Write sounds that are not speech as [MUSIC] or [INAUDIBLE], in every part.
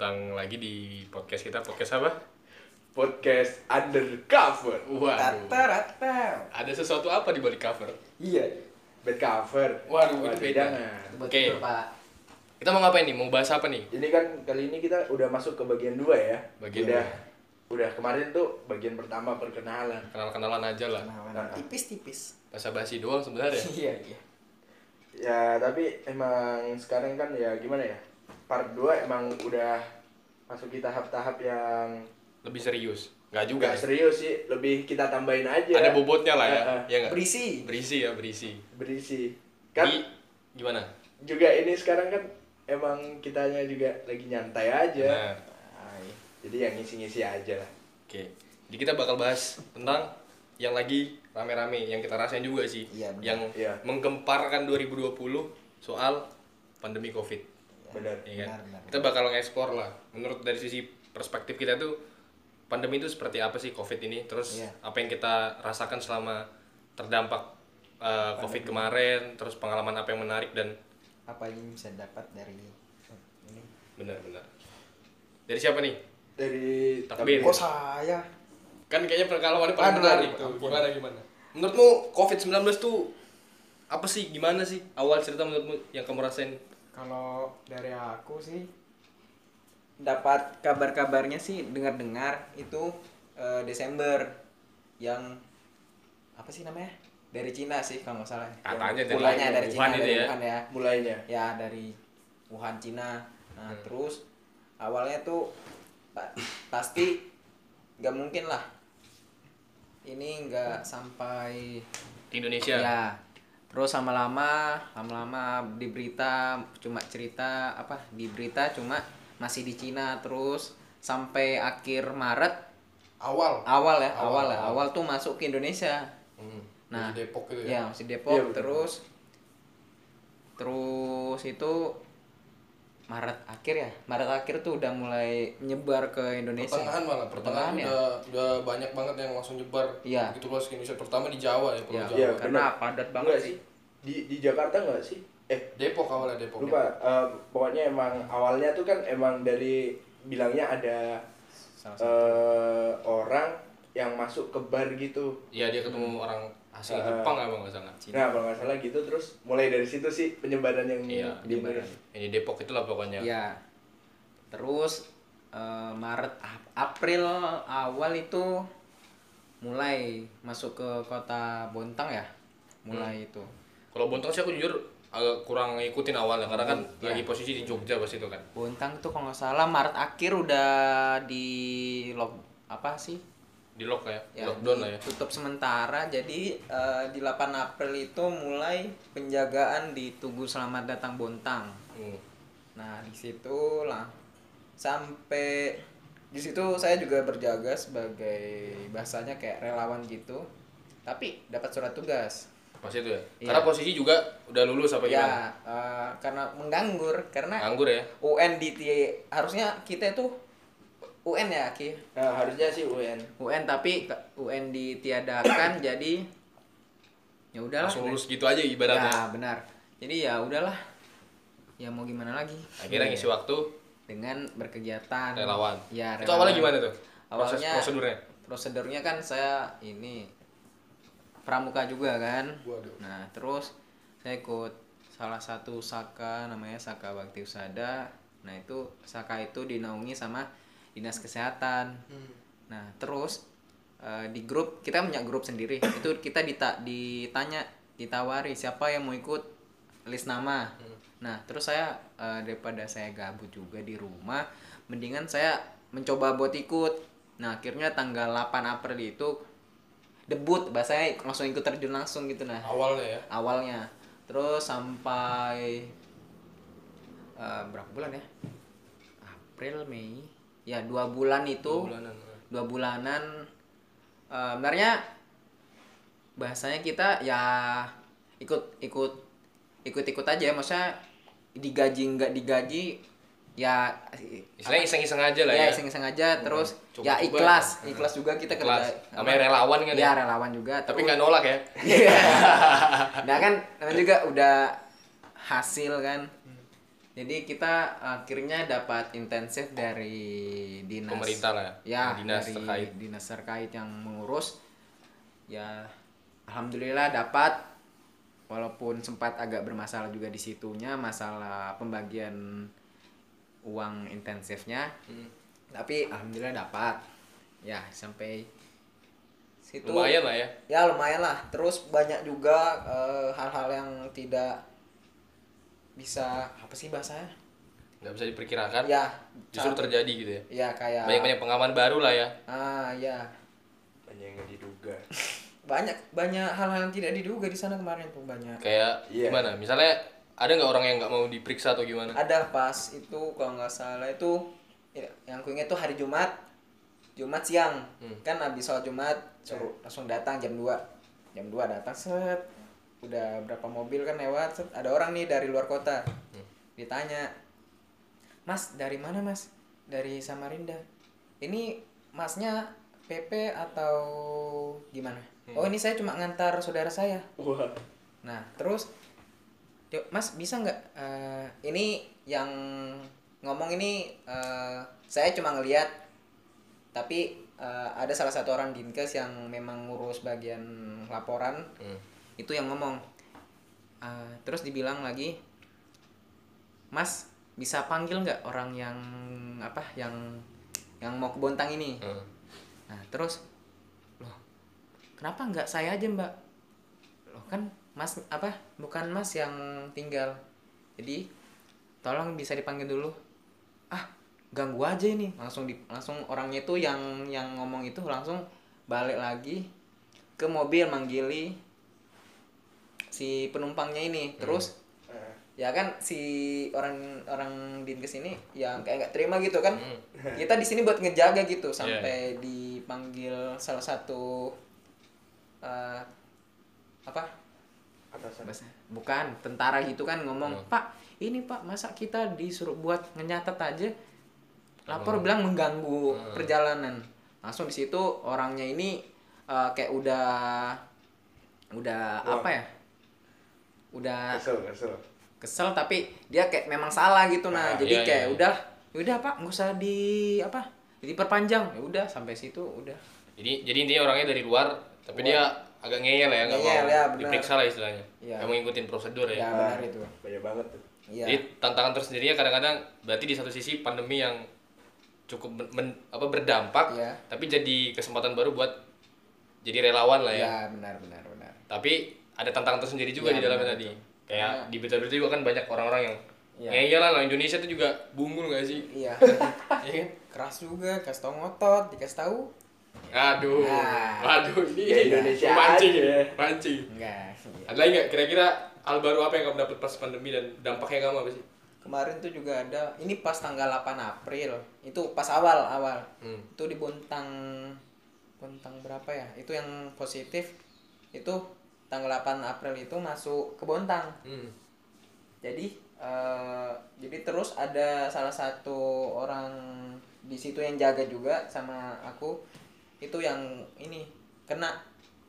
datang lagi di podcast kita. Podcast apa? podcast undercover. Waduh. Rata-rata. Ada sesuatu apa di balik cover? Iya, bed cover. Waduh, itu beda. Oke. Pak. Kita mau ngapain nih? Mau bahas apa nih? Ini kan kali ini kita udah masuk ke bagian dua ya. Bagian udah, dua. udah kemarin tuh bagian pertama perkenalan. Kenal-kenalan aja lah. Kenalan Nah. tipis-tipis. Basa-basi doang sebenarnya. [LAUGHS] Iya, iya. Ya tapi emang sekarang kan ya gimana ya? Part 2 emang udah masuk di tahap-tahap yang Lebih serius. Nggak juga. Gak serius sih, lebih kita tambahin aja. Ada bobotnya lah ya. Eh. Ya nggak? Berisi. Berisi ya, berisi. berisi. Kan Di- gimana? juga ini sekarang kan emang kitanya juga lagi nyantai aja. Nah. Jadi yang ngisi-ngisi aja lah. oke. Jadi kita bakal bahas tentang yang lagi rame-rame yang kita rasain juga sih. Iya, yang Iya. menggemparkan 2020 soal pandemi Covid. Benar. Iya kan? Benar, benar. Kita bakal nge-explore lah. Menurut dari sisi perspektif kita tuh pandemi itu seperti apa sih Covid ini? Terus Iya. apa yang kita rasakan selama terdampak uh, Covid kemarin, terus pengalaman apa yang menarik dan Apa yang bisa dapat dari ini? benar-benar. Dari siapa nih? Dari Takbir. Kok saya? Kan kayaknya pengalamannya paling Aduh, menarik tuh. ampun. Gimana gimana? Menurutmu Covid-19 tuh apa sih? Gimana sih? Awal cerita menurutmu yang kamu rasain? Kalau dari aku sih dapat kabar-kabarnya sih dengar-dengar itu eh, Desember yang apa sih namanya? Dari Cina sih kalau nggak salah. Katanya dari Mulanya dari Wuhan Cina itu dari ya. Wuhan ya. mulainya. ya dari Wuhan Cina nah Hmm. terus awalnya tuh pa- pasti nggak mungkin lah ini nggak sampai Di Indonesia. ya terus lama-lama lama-lama di berita cuma cerita apa di berita cuma masih di Cina terus sampai akhir Maret Awal. awal ya Awal, awal, ya awal. awal tuh masuk ke Indonesia Hmm. Nah, di Depok gitu ya ya. masih Depok betul. terus terus itu Maret akhir ya Maret akhir tuh udah mulai menyebar ke Indonesia Pertengahan malah, pertengahan, Pertengahan ya? udah udah banyak banget yang langsung nyebar. Iya. Gitu luas ke Indonesia. Pertama di Jawa ya, Pulau ya, Jawa. Iya, karena benar. padat banget Enggak sih Di di Jakarta enggak sih? Eh, Depok awalnya Depok. lupa. Eh, pokoknya emang awalnya tuh kan emang dari bilangnya ada salah eh orang yang masuk ke bar gitu. Iya, dia ketemu orang asli Eh, Jepang apa nggak salah. Nah, kalau nggak salah gitu terus mulai dari situ sih penyebaran yang Iya, di penyebaran. Ini Depok itulah pokoknya. ya terus eh, Maret Ap- April awal itu mulai masuk ke kota Bontang ya mulai itu Kalau Bontang sih aku jujur agak kurang ngikutin awalnya karena kan Iya. lagi posisi di Jogja pas itu kan. Bontang tuh kalau nggak salah Maret akhir udah di lock apa sih Di lock ya, ya, lockdown lah ya. tutup sementara jadi eh, di 8 April itu mulai penjagaan di Tugu Selamat Datang Bontang Hmm. nah di situ lah sampai di situ saya juga berjaga sebagai bahasanya kayak relawan gitu tapi dapat surat tugas Pas itu ya. Iya. Karena posisi juga udah lulus apa gimana? ya eh, karena mengganggur karena Nganggur ya. UN di harusnya kita itu UN ya Ki Nah, harusnya sih UN. UN tapi UN ditiadakan [COUGHS] jadi ya udahlah Langsung lulus gitu aja ibaratnya. ya benar jadi ya udahlah ya mau gimana lagi Akhirnya ngisi waktu dengan berkegiatan relawan. ya Itu awalnya gimana tuh? Proses awalnya prosedurnya. prosedurnya kan saya ini pramuka juga kan Waduh. nah terus saya ikut salah satu saka namanya Saka Bakti Usada nah itu saka itu dinaungi sama dinas kesehatan. Hmm. nah terus eh, di grup kita punya grup sendiri. [COUGHS] Itu kita dita ditanya ditawari siapa yang mau ikut list nama. Nah terus saya eh, daripada saya gabut juga di rumah mendingan saya mencoba buat ikut. Nah akhirnya tanggal 8 April itu debut bahasanya langsung ikut terjun langsung gitu nah. Awalnya ya. awalnya. Terus sampai eh, berapa bulan ya? April Mei ya dua bulan itu. Bulanan. dua bulanan. Eh, sebenarnya bahasanya kita ya ikut ikut ikut ikut aja. Maksudnya digaji nggak digaji ya Istilahnya iseng-iseng aja lah ya ya. iseng-iseng aja. Terus Coba-coba. ya ikhlas ikhlas juga kita Kelas. kerja Namanya relawan kan ya? Ya. relawan juga. Tapi nggak nolak ya. nah kan namanya juga udah hasil kan Jadi kita akhirnya dapat intensif dari dinas. Pemerintah lah ya. Dinas dari terkait. dinas terkait yang mengurus. Ya alhamdulillah dapat. Walaupun sempat agak bermasalah juga di situnya masalah pembagian uang intensifnya. Hmm. tapi alhamdulillah dapat. Ya sampai situ. Lumayan lah ya. ya lumayan lah. Terus banyak juga eh, hal-hal yang tidak bisa apa sih bahasanya? Nggak bisa diperkirakan. Ya justru saat- terjadi gitu ya. Ya kayak banyak banyak pengalaman baru lah ya. Ah ya. Banyak yang diduga. [LAUGHS] Banyak banyak hal-hal yang tidak diduga di sana kemarin tuh banyak. Kayak Iya. gimana? Misalnya ada nggak orang yang nggak mau diperiksa atau gimana? Ada pas itu kalau nggak salah itu ya, yang ku ingat tuh hari Jumat. Jumat siang. Hmm. kan habis sholat Jumat suruh langsung datang jam 2 jam 2 datang set udah berapa mobil kan lewat set. Ada orang nih dari luar kota. Hmm. ditanya Mas dari mana Mas? Dari Samarinda. Ini Masnya PP atau gimana? Hmm. oh ini saya cuma ngantar saudara saya. Wah. Nah, terus Yuk, Mas bisa nggak eh, ini yang ngomong ini eh, saya cuma ngelihat tapi eh, ada salah satu orang dinkes yang memang ngurus bagian laporan. Hmm. Itu yang ngomong Eh, terus dibilang lagi Mas bisa panggil nggak orang yang apa yang yang mau ke Bontang ini Hmm. Nah, terus loh, kenapa nggak saya aja, Mbak? Loh, kan Mas apa? Bukan Mas yang tinggal. Jadi tolong bisa dipanggil dulu. Ah, ganggu aja ini. Langsung di langsung orangnya itu yang yang ngomong itu langsung balik lagi ke mobil manggili si penumpangnya ini. Terus Eh, ya kan si orang orang dinkes ini yang kayak nggak terima gitu kan Hmm. kita di sini buat ngejaga gitu sampai dipanggil salah satu eh, apa atasan bukan tentara gitu kan ngomong Hmm. pak ini pak masa kita disuruh buat ngenyatet aja lapor bilang mengganggu Hmm. perjalanan langsung di situ orangnya ini eh, kayak udah udah Wah. apa ya udah kesel kesel. kesel tapi dia kayak memang salah gitu nah. Ah, jadi iya, kayak iya. udah udah pak nggak usah di apa diperpanjang. Ya udah sampai situ udah. Jadi jadi intinya orangnya dari luar tapi dia agak ngeyel ya nggak Ngeyel, mau ya, diperiksa lah istilahnya. Iya. nggak mau ngikutin prosedur ya. Ya, benar itu. banyak banget tuh. Iya. Jadi tantangan tersendirinya kadang-kadang berarti di satu sisi pandemi yang cukup men- men- apa berdampak Iya. tapi jadi kesempatan baru buat jadi relawan lah ya. Ya benar benar benar. Tapi ada tantangan tersendiri juga Iya, di dalamnya tadi itu. kayak Karena- di berita-berita juga kan banyak orang-orang yang Iya. ngeyel lah Indonesia itu juga bungul gak sih iya [LAUGHS] Iya kan? keras juga kasih tau ngotot dikasih tahu aduh Nah. waduh ini Ya, Indonesia mancing aja. mancing enggak ada lagi nggak kira-kira hal baru apa yang kamu dapat pas pandemi dan dampaknya kamu apa sih kemarin tuh juga ada ini pas tanggal 8 April itu pas awal awal hmm. itu di Bontang Bontang berapa ya itu yang positif itu tanggal 8 April itu masuk ke Bontang. Hmm. jadi eh, jadi terus ada salah satu orang di situ yang jaga juga sama aku. Itu yang ini kena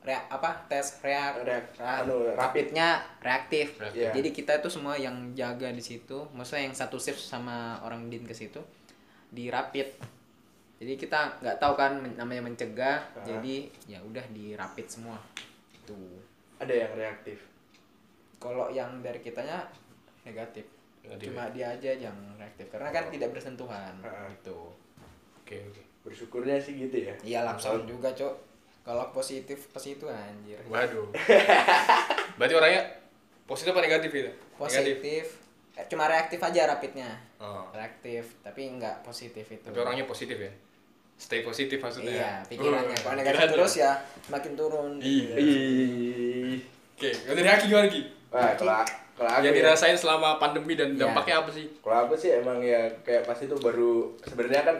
rea apa tes reak, Reak- ra- anu, rapidnya reaktif. Reaktif. Iya. jadi kita itu semua yang jaga di situ. Maksudnya yang satu shift sama orang dinkes itu di rapid. Jadi kita nggak tahu kan namanya mencegah. Ah. jadi ya udah di rapid semua. Tuh ada yang reaktif kalau yang dari kitanya negatif. Negatif Cuma dia aja yang reaktif karena kan tidak bersentuhan Ah. gitu. oke oke bersyukurnya sih gitu ya Iya langsung juga, Cok. Kalau positif pas itu anjir. waduh [LAUGHS] berarti orangnya positif apa negatif gitu negatif Positif. Eh, cuma reaktif aja rapidnya. oh. Reaktif, tapi enggak positif itu. tapi orangnya positif ya stay positif maksudnya Iya, pikirannya. Oh, Kalau negatif terus ya makin turun. Iya. Ih. Oke dari Haki gimana Ki? Wah, kalau kalau aku yang ya, dirasain selama pandemi dan Iya. dampaknya apa sih kalau aku sih emang ya kayak pas itu baru sebenarnya kan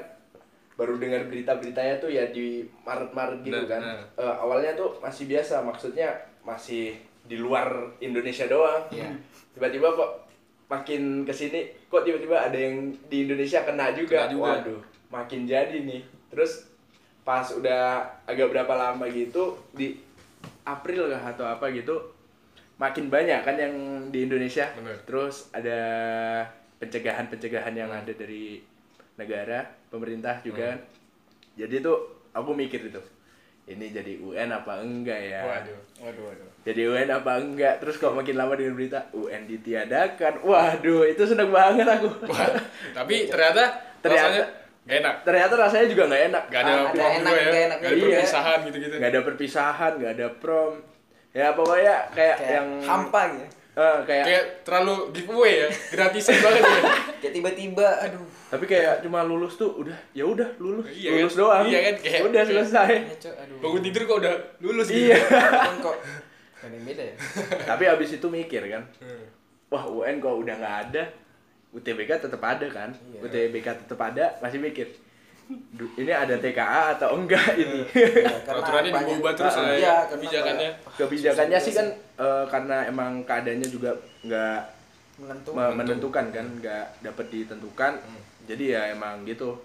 baru dengar berita-beritanya tuh ya di Maret-Maret gitu Nah, kan. nah. Eh, awalnya tuh masih biasa, maksudnya masih di luar Indonesia doang. Iya. Tiba-tiba kok makin ke sini kok tiba-tiba ada yang di Indonesia kena juga. Kena juga. Waduh, makin jadi nih. Terus pas udah agak berapa lama gitu di April kah atau apa gitu makin banyak kan yang di Indonesia. Bener. Terus ada pencegahan-pencegahan yang ada dari negara, pemerintah juga. kan. Jadi tuh aku mikir itu. Ini jadi UN apa enggak ya? Waduh. Waduh, waduh. Jadi UN apa enggak? Terus kok makin lama dengan berita UN ditiadakan. Waduh, itu seneng banget aku. Wah, [LAUGHS] tapi ternyata Ternyata- rasanya gak enak. Ternyata rasanya juga nggak enak. Gak ada Ada enak, juga ya. nggak enak Gak ada perpisahan gitu-gitu. Nggak ada perpisahan, nggak ada prom. Ya pokoknya kayak, Kayak yang hampa gitu. Eh, kayak Kayak terlalu giveaway ya. Gratisan banget ya. [LAUGHS] Kayak tiba-tiba aduh. tapi kayak cuma lulus tuh udah ya udah lulus Iya lulus kan? doang Iya kan? Kayak- udah kayak- selesai Ya, aduh. Bangun tidur kok udah lulus gitu. iya Kan kok beda ya? [LAUGHS] tapi abis itu mikir kan Hmm. wah UN kok udah nggak ada UTBK tetap ada kan Iya. UTBK tetap ada masih mikir "Du- ini ada TKA atau enggak ini Ya, banyak- diubah terus Ah, lah iya, ya. Kebijakannya. kebijakannya sih kan eh, karena emang keadaannya juga nggak menentu. me- menentukan kan nggak dapat ditentukan Hmm. jadi ya emang gitu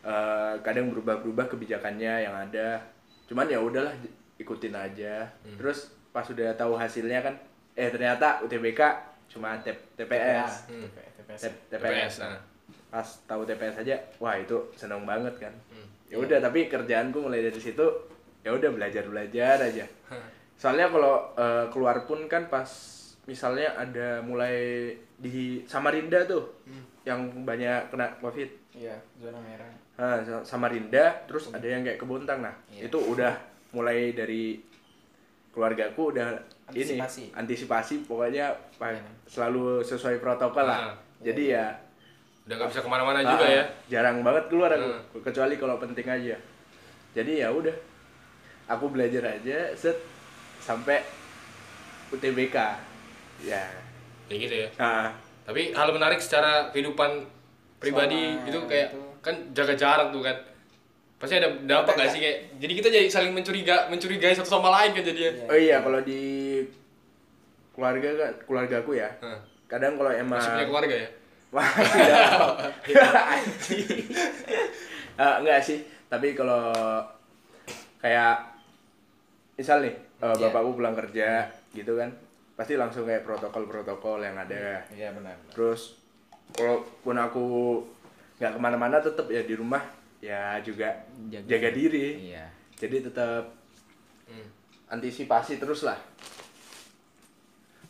Eh, kadang berubah-berubah kebijakannya yang ada cuman ya udahlah ikutin aja Hmm. terus pas udah tahu hasilnya kan eh ternyata UTBK cuma TPS Hmm. TPS. TPS, TPS nah. Pas tahu TPS aja wah itu seneng banget kan Hmm. ya udah tapi kerjaanku mulai dari situ ya udah belajar belajar aja [LAUGHS] soalnya kalau eh, keluar pun kan pas misalnya ada mulai di Samarinda tuh yang banyak kena covid Iya, zona merah. Nah, Sa- Samarinda terus ada yang kayak Kebontang nah Iya. itu udah mulai dari keluargaku udah Antisipasi. ini antisipasi pokoknya Iya. selalu sesuai protokol lah Ah, jadi ya Udah gak bisa ke mana-mana ah, juga ah, ya. jarang banget keluar aku Hmm. kecuali kalau penting aja jadi ya udah aku belajar aja set sampai UTBK ya Kayak gitu ya. nah, Tapi hal menarik secara kehidupan pribadi Selama gitu kayak itu. kan jaga jarak tuh kan. Pasti ada dampak gak sih kayak jadi kita jadi saling mencuriga mencurigai satu sama lain kan jadinya. Iya. oh iya kalau di keluarga kan keluargaku ya Hah. kadang kalau emang Masih punya keluarga ya? Masih dapat. Anjing. [LAUGHS] Eh, enggak sih, tapi kalau kayak misal nih, eh, Iya. bapakku pulang kerja gitu kan, pasti langsung kayak protokol-protokol yang ada. Iya benar. Terus walaupun aku nggak ke mana-mana tetap ya di rumah ya juga Jaga- jaga, diri. Iya. Jadi tetap Hmm. antisipasi terus lah.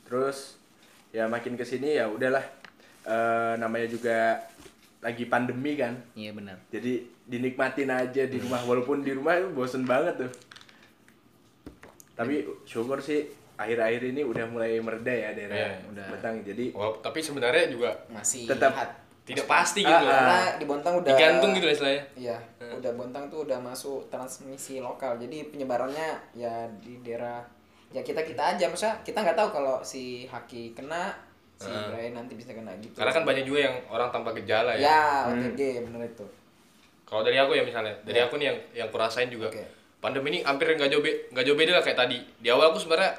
Terus ya makin ke sini ya udahlah Eh, namanya juga lagi pandemi kan. Iya benar. Jadi dinikmatin aja di rumah walaupun di rumah itu bosen banget tuh. Tapi syukur sih akhir-akhir ini udah mulai mereda ya daerah Iya, udah. Betang. Jadi Wah, tapi sebenarnya juga Masih Tetap- lihat. tidak pasti gitu Ah, ah. Karena di Bontang udah Digantung gitu lah istilahnya. Iya, udah Bontang tuh udah masuk transmisi lokal. Jadi penyebarannya ya di daerah ya kita kita aja masa kita nggak tahu kalau si Haki kena si Ah. Brian nanti bisa kena gitu. Karena kan banyak juga yang orang tanpa gejala ya. ya OTG bener itu. Kalau dari aku ya misalnya, dari aku nih yang yang kurasain juga. Oke. Pandemi ini hampir nggak jauh nggak jauh beda lah kayak tadi. Di awal aku sebenarnya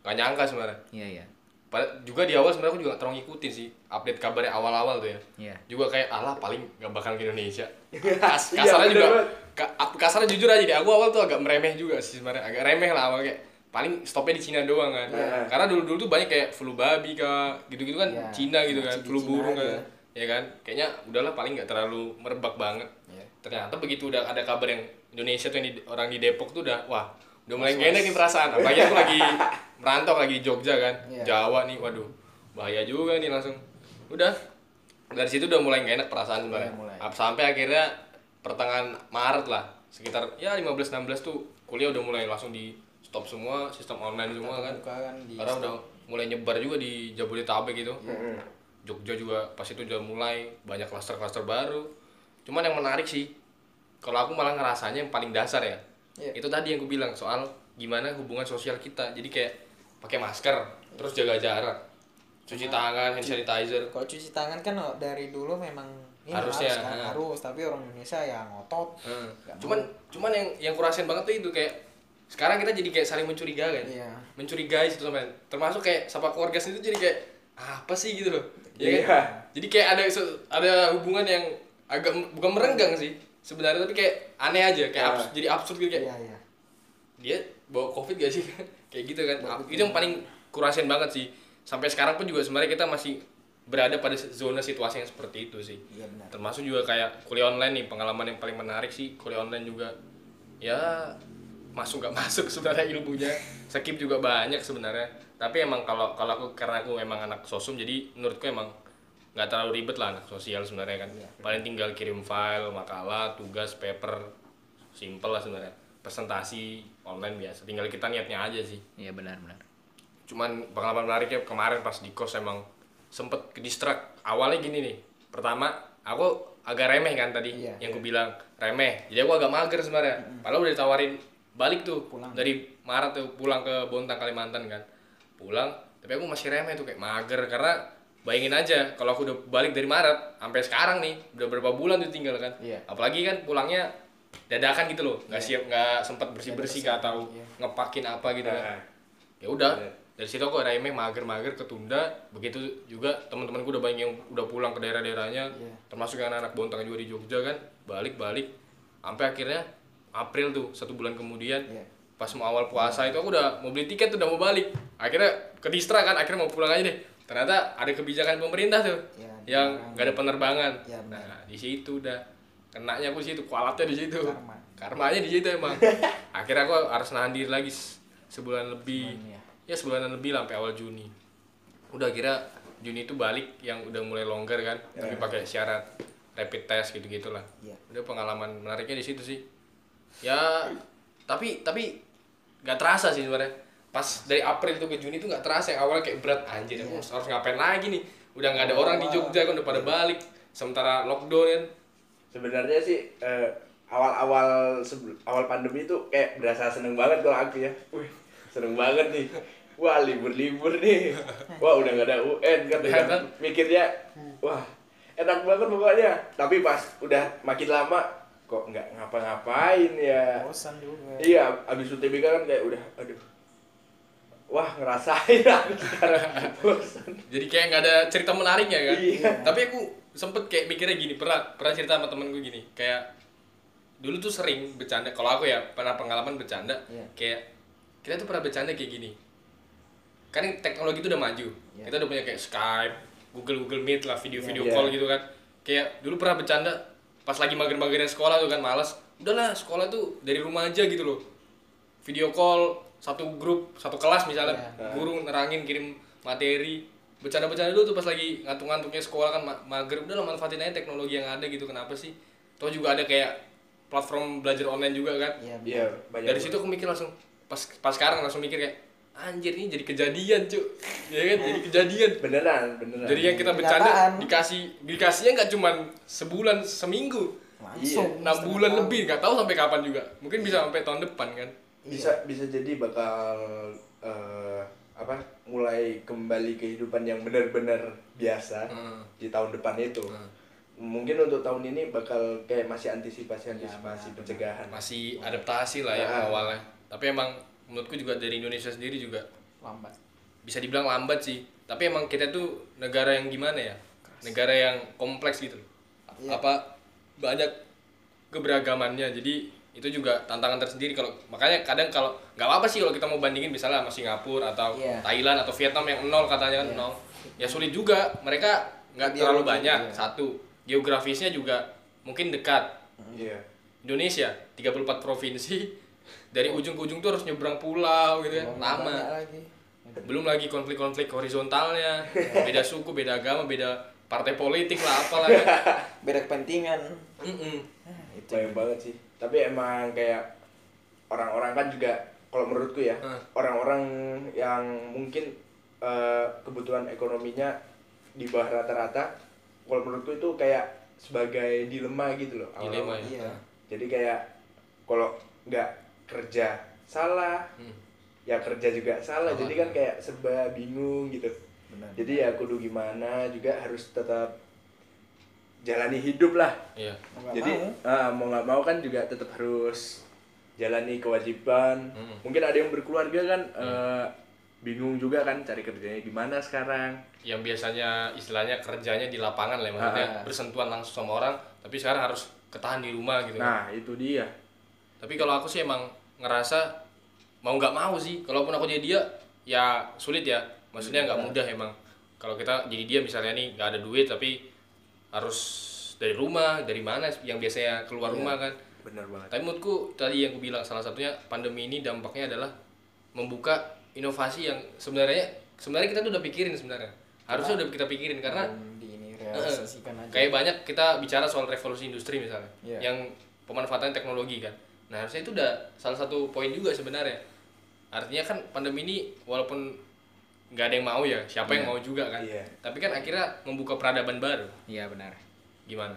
nggak nyangka sebenarnya. Iya iya. Pada- juga di awal sebenarnya aku juga terlalu ngikutin sih update kabarnya awal-awal tuh ya. Iya. Juga kayak alah paling nggak bakal ke Indonesia. [LAUGHS] Kas, Iya, kasarnya bener juga ka- kasarnya jujur aja deh. Aku awal tuh agak meremeh juga sih sebenarnya. Agak remeh lah awal kayak paling stopnya di Cina doang kan. Iya. Karena dulu-dulu tuh banyak kayak flu babi kah gitu-gitu kan Iya. Cina gitu kan, flu burung aja. kan. Ya kan? Kayaknya udahlah paling nggak terlalu merebak banget. Iya. Ternyata begitu udah ada kabar yang Indonesia tuh yang di- orang di Depok tuh udah wah udah mulai gak enak nih perasaan. Apalagi aku lagi [LAUGHS] merantau lagi di Jogja kan, Iya. Jawa nih, waduh bahaya juga nih langsung. Udah dari situ udah mulai gak enak perasaan sebenarnya. Sampai akhirnya pertengahan Maret lah, sekitar ya 15-16 tuh kuliah udah mulai langsung di stop semua, sistem online semua kan. Kan Karena udah mulai nyebar juga di Jabodetabek gitu. Mm-mm. Jogja juga pas itu udah mulai banyak klaster-klaster baru. Cuman yang menarik sih, kalau aku malah ngerasanya yang paling dasar ya. Iya. Itu tadi yang aku bilang soal gimana hubungan sosial kita. Jadi kayak pakai masker, terus jaga jarak, cuci tangan, hand sanitizer. Kalau cuci tangan kan dari dulu memang ini Harusnya, harus, kan, ha. harus, tapi orang Indonesia ya ngotot. Hmm. Cuman cuman yang yang kurasain banget tuh itu kayak sekarang kita jadi kayak saling mencurigai. Iya. Mencurigai satu sama lain. Termasuk kayak sama keluarga sendiri jadi kayak apa sih gitu loh. Ya Iya. kan? Jadi kayak ada ada hubungan yang agak bukan merenggang sih sebenarnya tapi kayak aneh aja kayak Ah. abs- jadi absurd gitu kayak Iya, iya. dia bawa covid gak sih [LAUGHS] kayak gitu kan itu yang paling kurasain banget sih sampai sekarang pun juga sebenarnya kita masih berada pada zona situasi yang seperti itu sih Iya benar. termasuk juga kayak kuliah online nih pengalaman yang paling menarik sih kuliah online juga ya masuk gak [LAUGHS] masuk sebenarnya ilmunya. Skip juga banyak sebenarnya. Tapi emang kalau kalau aku karena aku emang anak sosum jadi menurutku emang nggak terlalu ribet lah anak sosial sebenarnya kan. Paling tinggal kirim file makalah tugas paper simple lah sebenarnya. Presentasi online biasa. Tinggal kita niatnya aja sih. Iya benar benar. cuman pengalaman menariknya kemarin pas di kos emang sempet ke distract awalnya gini nih. Pertama aku agak remeh kan tadi Iya, yang aku bilang. Remeh. Jadi aku agak mager sebenarnya. Padahal udah ditawarin balik tuh Pulang. dari Maret tuh pulang ke Bontang Kalimantan kan pulang tapi aku masih remeh tuh kayak mager karena bayangin aja kalau aku udah balik dari Maret sampai sekarang nih udah berapa bulan tuh tinggal kan Iya. apalagi kan pulangnya dadakan gitu loh nggak siap nggak sempat bersih bersih atau Iya. ngepakin apa gitu kan Nah, ya udah Iya. dari situ aku remeh mager-mager ketunda begitu juga teman-temanku udah banyak yang udah pulang ke daerah-daerahnya Iya. termasuk yang anak bontang juga di Jogja kan balik-balik sampai akhirnya April tuh satu bulan kemudian Iya. pas mau awal puasa itu aku udah mau beli tiket tuh udah mau balik. Akhirnya ke distra kan akhirnya mau pulang aja deh. Ternyata ada kebijakan pemerintah tuh Iya, yang nggak ada penerbangan. Iya, benar. nah di situ udah. Kenanya aku di situ kualatnya di situ. Karma. karmanya di situ emang. [LAUGHS] Akhirnya aku harus nahan diri lagi sebulan lebih. Sebulan, ya. ya sebulanan lebih sampai awal Juni. Udah kira Juni itu balik yang udah mulai longgar kan tapi pakai syarat rapid test gitu gitulah Iya. udah pengalaman menariknya di situ sih ya tapi tapi nggak terasa sih sebenarnya. Pas dari April tuh ke Juni tuh nggak terasa yang awalnya kayak berat anjir aku harus ngapain lagi nih? Udah nggak ada orang di Jogja kan udah pada balik sementara lockdown kan. Sebenarnya sih eh, awal-awal awal pandemi itu kayak berasa seneng banget kalau aku ya. Wih, seneng banget nih. Wah libur-libur nih. Wah udah gak ada UN kan udah kan? mikirnya wah enak banget pokoknya. Tapi pas udah makin lama kok nggak ngapa-ngapain ya Bosan juga. iya abis UTBK kan kayak udah aduh wah ngerasain [LAUGHS] aku sekarang bosan jadi kayak nggak ada cerita menariknya kan Iya. tapi aku sempet kayak mikirnya gini pernah pernah cerita sama temen gue gini kayak dulu tuh sering bercanda kalau aku ya pernah pengalaman bercanda Iya. kayak kita tuh pernah bercanda kayak gini kan teknologi tuh udah maju Iya. kita udah punya kayak Skype Google Google Meet lah video-video Iya. call gitu kan kayak dulu pernah bercanda pas lagi mager-magernya sekolah tuh kan malas udahlah sekolah tuh dari rumah aja gitu loh. Video call satu grup satu kelas misalnya. Iya. guru nerangin kirim materi. Bercanda-bercanda dulu tuh pas lagi ngantuk-ngantuknya sekolah kan ma- mager. Udah lah manfaatin aja teknologi yang ada gitu kenapa sih? Toh juga ada kayak platform belajar online juga kan. Iya. iya banyak dari situ aku mikir langsung pas pas sekarang langsung mikir kayak anjir ini jadi kejadian cuy ya kan jadi kejadian beneran beneran jadi yang kita Kenyataan. bercanda dikasih dikasihnya nggak cuman sebulan seminggu Langsung. enam setengah bulan tahun. lebih nggak tahu sampai kapan juga mungkin bisa sampai tahun depan kan bisa bisa jadi bakal eh, apa mulai kembali kehidupan yang benar-benar biasa Hmm. di tahun depan itu Hmm. mungkin untuk tahun ini bakal kayak masih antisipasi antisipasi pencegahan masih adaptasi lah ya Ah. awalnya tapi emang menurutku juga dari Indonesia sendiri juga Lambat. bisa dibilang lambat sih tapi emang kita tuh negara yang gimana ya negara yang kompleks gitu loh Iya. apa banyak keberagamannya jadi itu juga tantangan tersendiri kalau makanya kadang kalau nggak apa-apa sih kalau kita mau bandingin misalnya sama Singapura atau Iya. Thailand atau Vietnam yang nol katanya kan Iya. nol ya sulit juga mereka nggak terlalu banyak iya. satu geografisnya juga mungkin dekat iya Indonesia 34 provinsi dari ujung ke ujung tuh harus nyebrang pulau gitu kan Oh, lama lagi. belum lagi konflik-konflik horizontalnya beda suku beda agama beda partai politik lah apalah kan [LAUGHS] Beda kepentingan. Mm-mm. Nah, itu. banyak banget sih tapi emang kayak orang-orang kan juga kalau menurutku ya Hmm. orang-orang yang mungkin eh, kebutuhan ekonominya di bawah rata-rata kalau menurutku itu kayak sebagai dilema gitu loh dilema ya Iya. jadi kayak kalau nggak kerja salah Hmm. ya kerja juga salah Salah. jadi kan kayak serba bingung gitu Benar. jadi ya kudu gimana juga harus tetap jalani hidup lah iya Mau jadi mau. ah, mau nggak mau kan juga tetap harus jalani kewajiban Mm. mungkin ada yang berkeluarga kan eh, bingung juga kan cari kerjanya gimana sekarang yang biasanya istilahnya kerjanya di lapangan lah ya, maksudnya Ah. bersentuhan langsung sama orang tapi sekarang harus ketahan di rumah gitu nah itu dia tapi kalau aku sih emang ngerasa mau nggak mau sih. Kalaupun aku jadi dia ya sulit ya. Maksudnya nggak mudah emang. Kalau kita jadi dia misalnya nih nggak ada duit tapi harus dari rumah dari mana yang biasanya keluar rumah kan. bener banget. Tapi menurutku tadi yang aku bilang salah satunya pandemi ini dampaknya adalah membuka inovasi yang sebenarnya sebenarnya kita tuh udah pikirin sebenarnya. Harusnya udah kita pikirin karena realisasikan aja. Kayak banyak kita bicara soal revolusi industri misalnya Iya. yang pemanfaatan teknologi kan nah harusnya itu udah salah satu poin juga sebenarnya. Artinya kan pandemi ini walaupun nggak ada yang mau ya siapa yang Iya. mau juga kan. Iya. tapi kan akhirnya membuka peradaban baru. Iya benar. Gimana?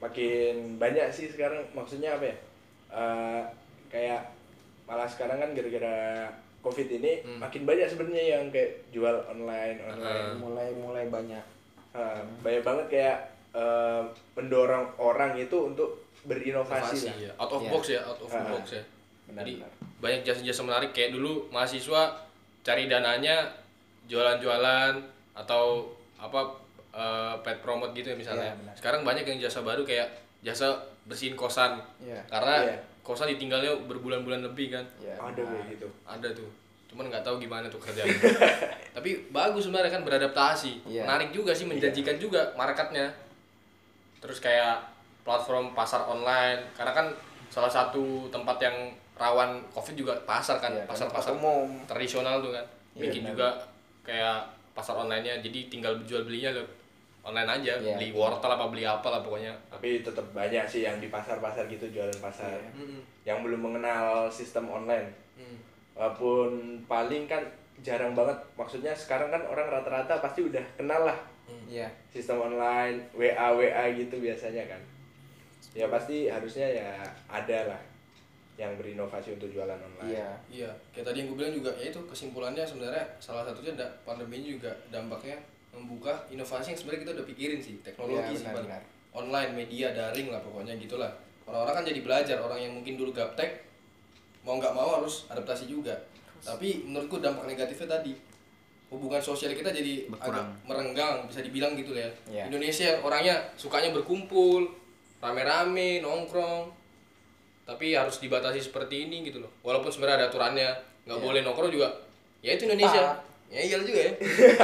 Makin banyak sih sekarang maksudnya apa ya? Eh, kayak malah sekarang kan gara-gara covid ini Hmm. makin banyak sebenarnya yang kayak jual online online. Mulai mulai banyak. Ah, banyak banget kayak eh, mendorong orang itu untuk berinovasi inovasi lah ya out of Iya. box ya out of Ah. box ya Benar, jadi benar. banyak jasa-jasa menarik kayak dulu mahasiswa cari dananya jualan-jualan atau apa eh, pet promote gitu ya misalnya Iya, benar. sekarang banyak yang jasa baru kayak jasa bersihin kosan Iya. karena Iya. kosan ditinggalnya berbulan-bulan lebih kan Iya, ada kayak gitu ada tuh cuman nggak tahu gimana tuh kerjanya [LAUGHS] tapi bagus sebenarnya kan beradaptasi Iya. menarik juga sih menjanjikan juga marketnya terus kayak platform pasar online karena kan salah satu tempat yang rawan covid juga pasar kan Iya, pasar karena pasar umum. tradisional tuh kan Iya, bikin benar. juga kayak pasar onlinenya jadi tinggal jual belinya lo online aja Iya. beli wortel apa beli apa lah pokoknya tapi tetap banyak sih yang di pasar-pasar gitu jualan pasar. Mm-mm. yang belum mengenal sistem online Mm. walaupun paling kan jarang banget maksudnya sekarang kan orang rata-rata pasti udah kenal lah iya sistem online WA WA gitu biasanya kan ya pasti harusnya ya ada lah yang berinovasi untuk jualan online iya Iya, kayak tadi yang gue bilang juga, ya itu kesimpulannya sebenarnya salah satunya da, pandemi ini juga dampaknya membuka inovasi yang sebenarnya kita udah pikirin sih, teknologi Iya, sih, benar, Pan. benar. online, media, daring lah pokoknya gitulah. Orang-orang kan jadi belajar, orang yang mungkin dulu gaptek mau nggak mau harus adaptasi juga. Tapi menurutku dampak negatifnya tadi hubungan sosial kita jadi Berkurang. agak merenggang bisa dibilang gitu ya. Iya. Indonesia orangnya sukanya berkumpul, rame-rame, nongkrong, tapi harus dibatasi seperti ini gitu loh. Walaupun sebenarnya ada aturannya nggak Iya. boleh nongkrong juga. Ya itu Indonesia. Ya iya juga ya.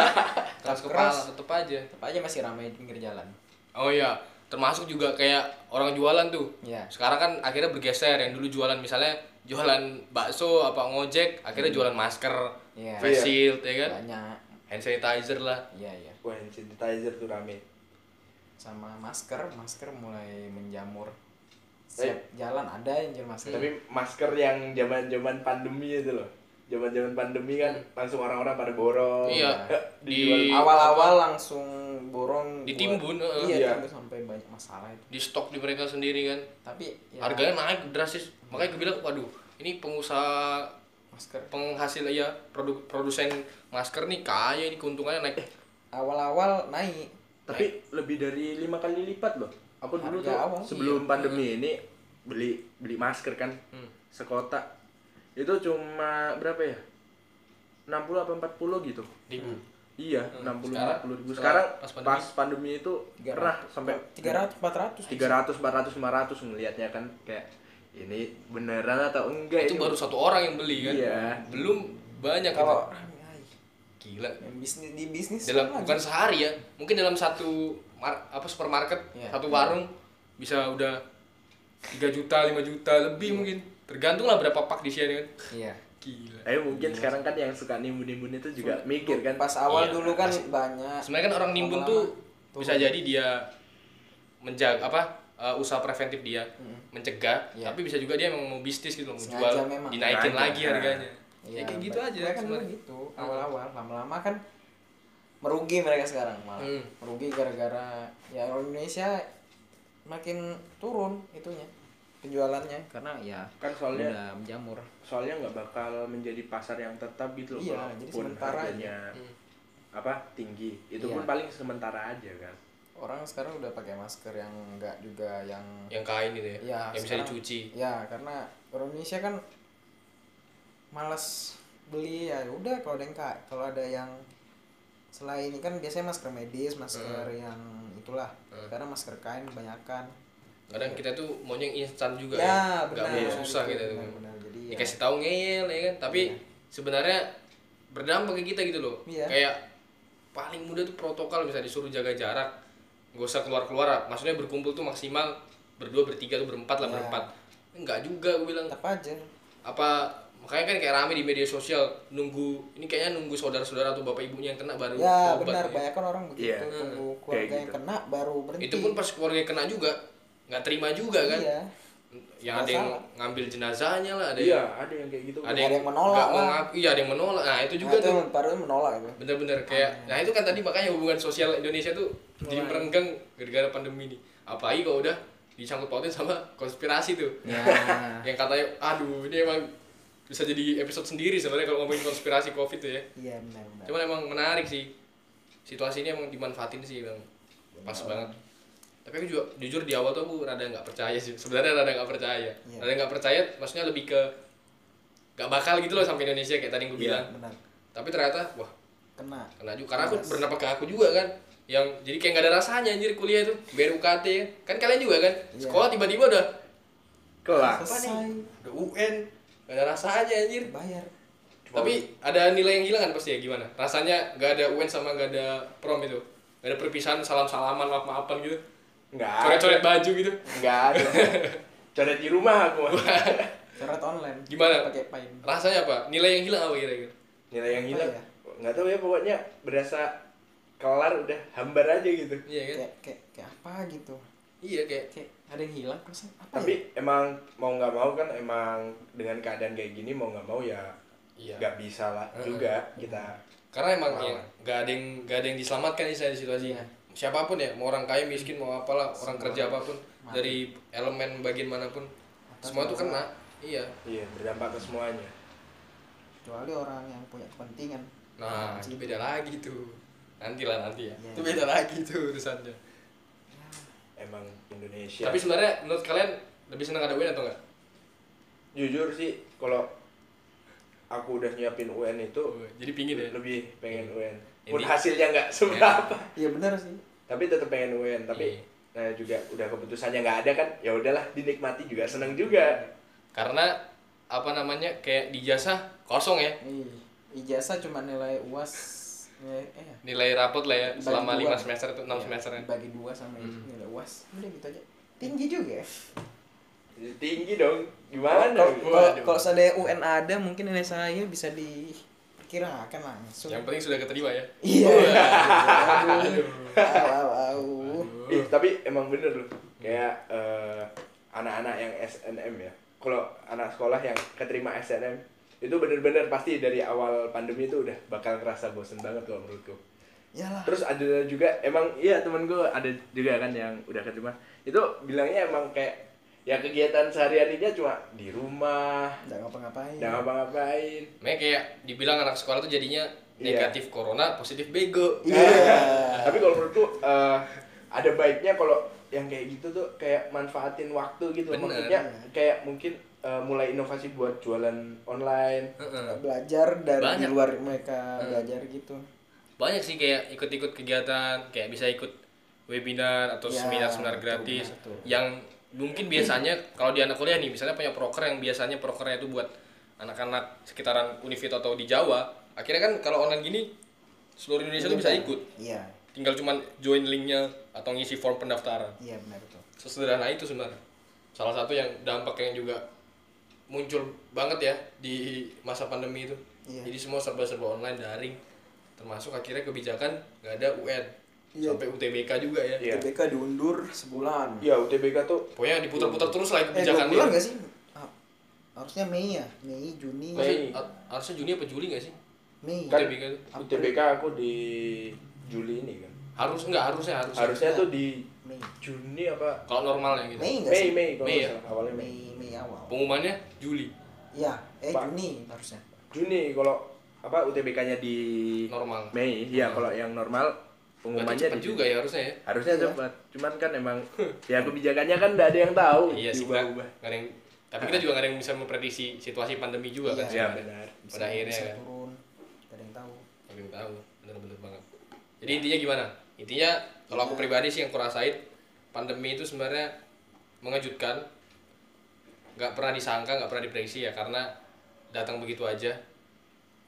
[LAUGHS] Keras Keras. kepala tetep aja. Tetap aja masih ramai di pinggir jalan. Oh iya termasuk juga kayak orang jualan tuh. Iya. sekarang kan akhirnya bergeser yang dulu jualan misalnya jualan bakso apa ngojek akhirnya jualan masker Hmm. Iya. face shield ya kan? Banyak. Hand sanitizer lah. Iya iya. Wah hand sanitizer tuh rame sama masker masker mulai menjamur. Eh. siap jalan ada yang jual masker. Tapi masker yang zaman zaman pandemi itu loh. Zaman zaman pandemi kan langsung orang-orang pada borong. Iya. Di- awal-awal langsung borong Ditimbun, buat- heeh. iya Iya. timbun sampai banyak masalah itu. Di stok di mereka sendiri kan. Tapi ya, harganya naik drastis. Makanya gue bilang waduh ini pengusaha masker. penghasil ya produk produsen masker nih kaya ini keuntungannya naik. Awal-awal naik tapi lebih dari lima kali lipat loh aku dulu Harga tuh awal, sebelum iya. pandemi ini beli beli masker kan Hmm. sekotak itu cuma berapa ya 60 apa 40 gitu ribu iya Hmm. 60 Sekarang? 40 ribu Setelah sekarang pas pas pandemi? pandemi, itu pernah sampai 300 400 300 400 500 melihatnya kan kayak ini beneran atau enggak itu ini baru satu orang yang beli kan Iya. belum banyak kalau gitu. Gila yang bisnis di bisnis dalam bukan sehari ya mungkin dalam satu mar- apa supermarket Iya. satu warung bisa udah 3 juta 5 juta lebih mungkin tergantung lah berapa pak di sini kan iya gila Eh mungkin sekarang kan yang suka nimbun-nimbun itu juga mikir kan pas awal Iya, dulu kan pasti. banyak sebenarnya kan orang nimbun Lama-lama tuh bisa jadi dia menjaga apa uh, usaha preventif dia Hmm. mencegah Iya. tapi bisa juga dia emang mau bisnis gitu mau jual memang. dinaikin Sengaja. lagi harganya Iya, ya kayak gitu aja mereka kan dulu sebenarnya. gitu awal-awal lama-lama kan merugi mereka sekarang malah. Hmm. merugi gara-gara ya orang Indonesia makin turun itunya penjualannya. Karena ya kan soalnya udah menjamur. soalnya nggak bakal menjadi pasar yang tetap gitu loh Iya, jadi sementara harganya Hmm. apa tinggi. Itu Iya. pun paling sementara aja kan. Orang sekarang udah pakai masker yang enggak juga yang yang kain gitu ya, ya yang bisa dicuci. Ya karena orang Indonesia kan malas beli ya udah kalau ada yang ka- kalau ada yang selain ini kan biasanya masker medis masker yang itulah Hmm. sekarang masker kain kebanyakan kadang kita tuh maunya yang instan juga ya ya, benar nggak mau susah gitu, gitu benar, benar. jadi ya, dikasih tahu ngeyel ya kan tapi Iya. sebenarnya berdampak ke kita gitu loh Iya. kayak paling mudah tuh protokol misalnya disuruh jaga jarak nggak usah keluar keluar maksudnya berkumpul tuh maksimal berdua bertiga tuh berempat lah Ya. berempat enggak juga gue bilang tetap aja apa makanya kan kayak rame di media sosial nunggu ini kayaknya nunggu saudara-saudara atau bapak ibunya yang kena baru ya benar ya. banyak kan orang begitu Iya. tunggu Kayak keluarga yang gitu. kena baru berhenti. Itu pun pas keluarga yang kena juga nggak terima juga kan? Iya. Yang ada yang Masalah. ngambil jenazahnya lah ada iya yang ada yang kayak gitu. ada Ada yang, yang menolak lah. ngaku iya ada yang menolak. Nah itu juga nah, itu tuh. baru menolak itu. Bener-bener kayak nah itu kan tadi makanya hubungan sosial Indonesia tuh jadi merenggang gara-gara pandemi ini. Apalagi kalau udah disangkut pautin sama konspirasi tuh. Ya. [LAUGHS] Yang katanya aduh ini emang bisa jadi episode sendiri sebenarnya kalau ngomongin konspirasi covid tuh ya. Iya benar benar. Cuman emang menarik sih. Situasi ini emang dimanfaatin sih bang. Pas banget. Tapi aku juga jujur di awal tuh aku rada nggak percaya sih. Sebenarnya rada nggak percaya. Iya. rada nggak percaya maksudnya lebih ke nggak bakal gitu loh sampai Indonesia kayak tadi yang gue Iya. bilang. benar. Tapi ternyata wah kena. kena juga. Karena aku Yes. bernama ke aku juga kan. Yang jadi kayak nggak ada rasanya anjir kuliah itu. Bayar UKT kan kan kalian juga kan. Iya. sekolah tiba-tiba udah kelas. Udah UN nggak ada rasanya anjir. Bayar. Tapi ada nilai yang hilang kan pasti ya gimana? Rasanya nggak ada UN sama nggak ada prom itu? Nggak ada perpisahan salam salaman maaf maafan gitu? Nggak coret ada. Coret baju gitu? Nggak ada. [LAUGHS] Coret di rumah aku. Mah. coret online. Gimana? pakai paint rasanya apa? Nilai yang hilang apa kira-kira? Nilai yang Apa hilang? ya? nggak tahu ya pokoknya berasa kelar udah hambar aja gitu. Iya kan? Kayak kayak kayak apa gitu? Iya kayak kayak ada yang hilang perasaan apa tapi ya? emang mau nggak mau kan emang dengan keadaan kayak gini mau nggak mau ya iya. nggak bisa lah juga kita karena emang ya nggak ada yang nggak ada yang diselamatkan di saya di situasi. Iya. siapa pun ya mau orang kaya miskin mau apalah orang Semua kerja apa pun mati. dari elemen bagian mana pun Atas semua itu kena. Iya. Iya berdampak ke semuanya. Kecuali orang yang punya kepentingan. Nah itu beda lagi tuh. Nanti lah nanti ya. Iya. itu beda lagi tuh urusannya emang Indonesia. Tapi sebenarnya menurut kalian lebih senang ada UN atau enggak? Jujur sih kalau aku udah nyiapin UN itu jadi pingin ya? lebih pengen UN Ini- pun hasilnya nggak seberapa. Iya benar sih. Tapi tetap pengen UN tapi Iya. nah juga udah keputusannya nggak ada kan ya udahlah dinikmati juga seneng juga. Karena apa namanya kayak di jasa kosong ya. Ijazah cuma nilai uas nilai eh nilai rapot lah ya selama dua. lima semester itu enam Iya, semester kan. bagi dua sama Hmm. Nilai uas udah gitu aja. Tinggi juga. Ya tinggi dong. Gimana kalau gitu? seandainya UN ada mungkin nilai saya bisa diperkirakan langsung yang penting sudah keterima ya? Iya. Au. Ih, tapi emang bener loh. Kayak eh, anak-anak yang SNM ya. Kalau anak sekolah yang keterima SNM itu bener-bener pasti dari awal pandemi itu udah bakal ngerasa bosen banget kalau menurutku Yalah. terus ada juga emang iya temen gue ada juga kan yang udah keterima itu bilangnya emang kayak ya kegiatan sehari-harinya cuma di rumah Nggak ngapa-ngapain. nggak ngapa-ngapain Makanya kayak dibilang anak sekolah tuh jadinya Iya. negatif corona, positif bego. Iya. [LAUGHS] tapi kalau menurutku eh, ada baiknya kalau yang kayak gitu tuh kayak manfaatin waktu gitu Bener. maksudnya kayak mungkin eh, mulai inovasi buat jualan online Heeh. Belajar dari Banyak. di luar mereka Hmm. belajar gitu. Banyak sih kayak ikut-ikut kegiatan, kayak bisa ikut webinar atau Ya, seminar-seminar betul, gratis betul. yang mungkin biasanya kalau di anak kuliah nih misalnya punya proker yang biasanya prokernya itu buat anak-anak sekitaran Univito atau di Jawa akhirnya kan kalau online gini seluruh Indonesia tuh bisa ikut Iya. tinggal cuman join linknya atau ngisi form pendaftaran Iya benar betul. sesederhana itu sebenarnya salah satu yang dampak yang juga muncul banget ya di masa pandemi itu Iya. jadi semua serba-serba online daring termasuk akhirnya kebijakan nggak ada UN Iya. sampai UTBK juga ya Iya. TBK diundur sebulan. ya UTBK tuh pokoknya diputar-putar terus lah itu Eh dua kebijakan bulan dia nggak sih? Ah, harusnya Mei ya, Mei, Juni, Mei. Harusnya- har- harusnya Juni apa Juli nggak sih Mei. kan UTBK itu UTBK aku di Juli ini kan harus nggak harusnya harusnya harusnya tuh di Mei. Juni apa kalau normalnya gitu Mei Mei sih? Mei kalau Mei ya? awalnya Mei Mei, Mei awal. pengumumannya Juli Iya, eh Pak. Juni harusnya. Juni kalau apa UTBK-nya di normal Mei ya Hmm. kalau yang normal pengumumannya cepat di juga ya harusnya ya harusnya Iya. cepat cuman kan emang ya kebijakannya kan nggak ada yang tahu iya sih nggak diubah-ubah nggak ada yang tapi kita juga nggak ada yang bisa memprediksi situasi pandemi juga kan Iya. ya sebenarnya. benar Bisa, Pada akhirnya bisa kan. turun. Gak ada yang tahu. Tapi yang tahu bener-bener banget jadi intinya gimana intinya kalau aku pribadi sih yang kurasain pandemi itu sebenarnya mengejutkan nggak pernah disangka nggak pernah diprediksi ya karena datang begitu aja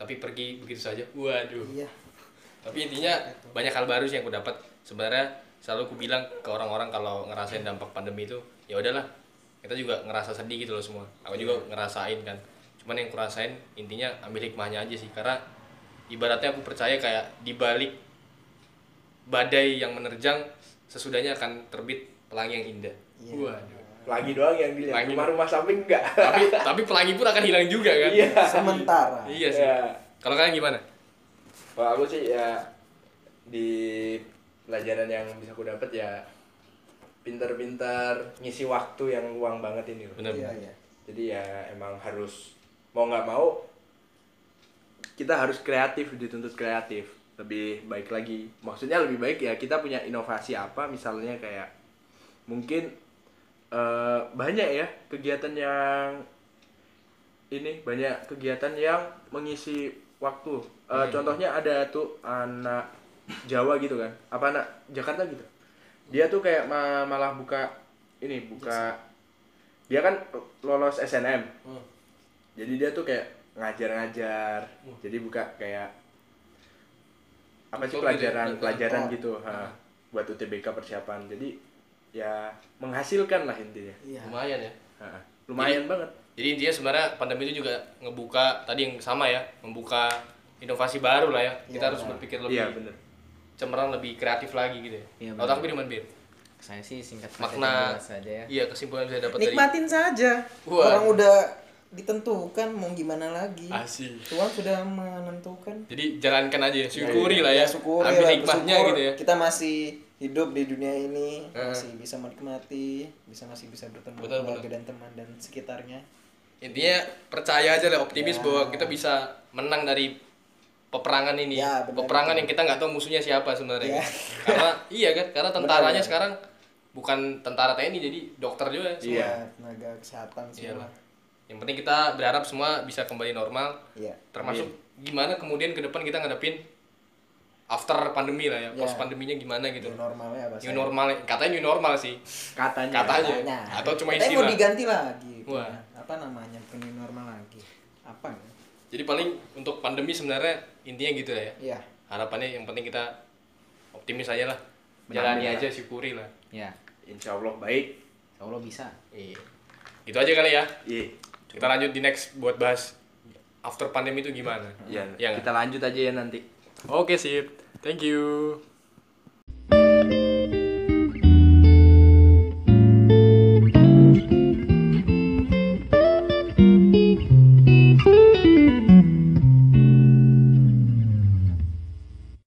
tapi pergi begitu saja. Waduh. Iya. tapi intinya banyak hal baru sih yang aku dapat. Sebenarnya selalu aku bilang ke orang-orang kalau ngerasain dampak pandemi itu ya udahlah kita juga ngerasa sedih gitu loh semua. Aku juga ngerasain kan. Cuman yang kurasain intinya ambil hikmahnya aja sih. Karena ibaratnya aku percaya kayak di balik badai yang menerjang sesudahnya akan terbit pelangi yang indah. Iya. Waduh. Pelangi doang yang dilihat. Pelangi. Rumah-rumah samping enggak. tapi tapi pelangi pun akan hilang juga kan Iya. Sementara. iya sih Ya. kalau kalian gimana Kalau aku sih ya di pelajaran yang bisa aku dapat ya pinter-pinter ngisi waktu yang luang banget ini loh. bener Iya, iya. Jadi ya emang harus mau nggak mau kita harus kreatif dituntut kreatif lebih baik lagi maksudnya lebih baik ya kita punya inovasi apa misalnya kayak mungkin eh, banyak ya kegiatan yang ini banyak kegiatan yang mengisi waktu. Eh, contohnya ada tuh anak Jawa gitu kan apa anak Jakarta gitu. Dia tuh kayak ma- malah buka ini buka dia kan lolos SNM Hmm. jadi dia tuh kayak ngajar-ngajar jadi buka kayak apa sih Tutor gitu ya? pelajaran Oh. gitu ha, buat UTBK persiapan. Jadi ya menghasilkan lah intinya Iya. lumayan ya Ha, lumayan banget Jadi intinya sebenarnya pandemi itu juga ngebuka tadi yang sama ya, membuka inovasi baru lah ya. Kita Iya, harus berpikir lebih iya bener cemerlang, lebih kreatif lagi gitu ya. Iya, Kalau benar. aku gimana, Bir? saya sih singkat Makna saja ya Iya, kesimpulan yang bisa dapat dari Nikmatin saja. Wah. Orang udah ditentukan mau gimana lagi. Asik. Tuhan sudah menentukan. Jadi jalankan aja, syukuri lah ya. syukuri Ambil lah, hikmahnya bersyukur gitu ya. Kita masih hidup di dunia ini, Eh. masih bisa menikmati, bisa masih bisa bertemu Betul, keluarga betul. dan teman dan sekitarnya. Intinya percaya aja lah, optimis Ya. bahwa kita bisa menang dari peperangan ini. Ya, benar peperangan itu. yang kita nggak tahu musuhnya siapa sebenarnya. Ya. Karena iya kan, karena tentaranya Benar. sekarang bukan tentara TNI jadi dokter juga semua. Iya. Semua tenaga kesehatan semua. lah. Yang penting kita berharap semua bisa kembali normal. Iya. Termasuk gimana kemudian ke depan kita ngadepin after pandemi lah ya, Ya. post pandeminya gimana gitu. New normalnya apa? New normal, katanya new normal sih. katanya Katanya. Atau cuma Katanya mau istilah. diganti lagi. Wah. punya. Apa namanya? Bukan new normal lagi. Apa? ya? Jadi paling untuk pandemi sebenarnya intinya gitu lah ya. Iya. Harapannya yang penting kita optimis aja lah. Jalani aja, syukuri lah. ya insya Allah baik Insya Allah bisa Iya. Itu aja kali ya. iya Kita lanjut di next buat bahas after pandemi itu gimana. Iya, Iya nggak? kita lanjut aja ya nanti Oke, sip. Thank you.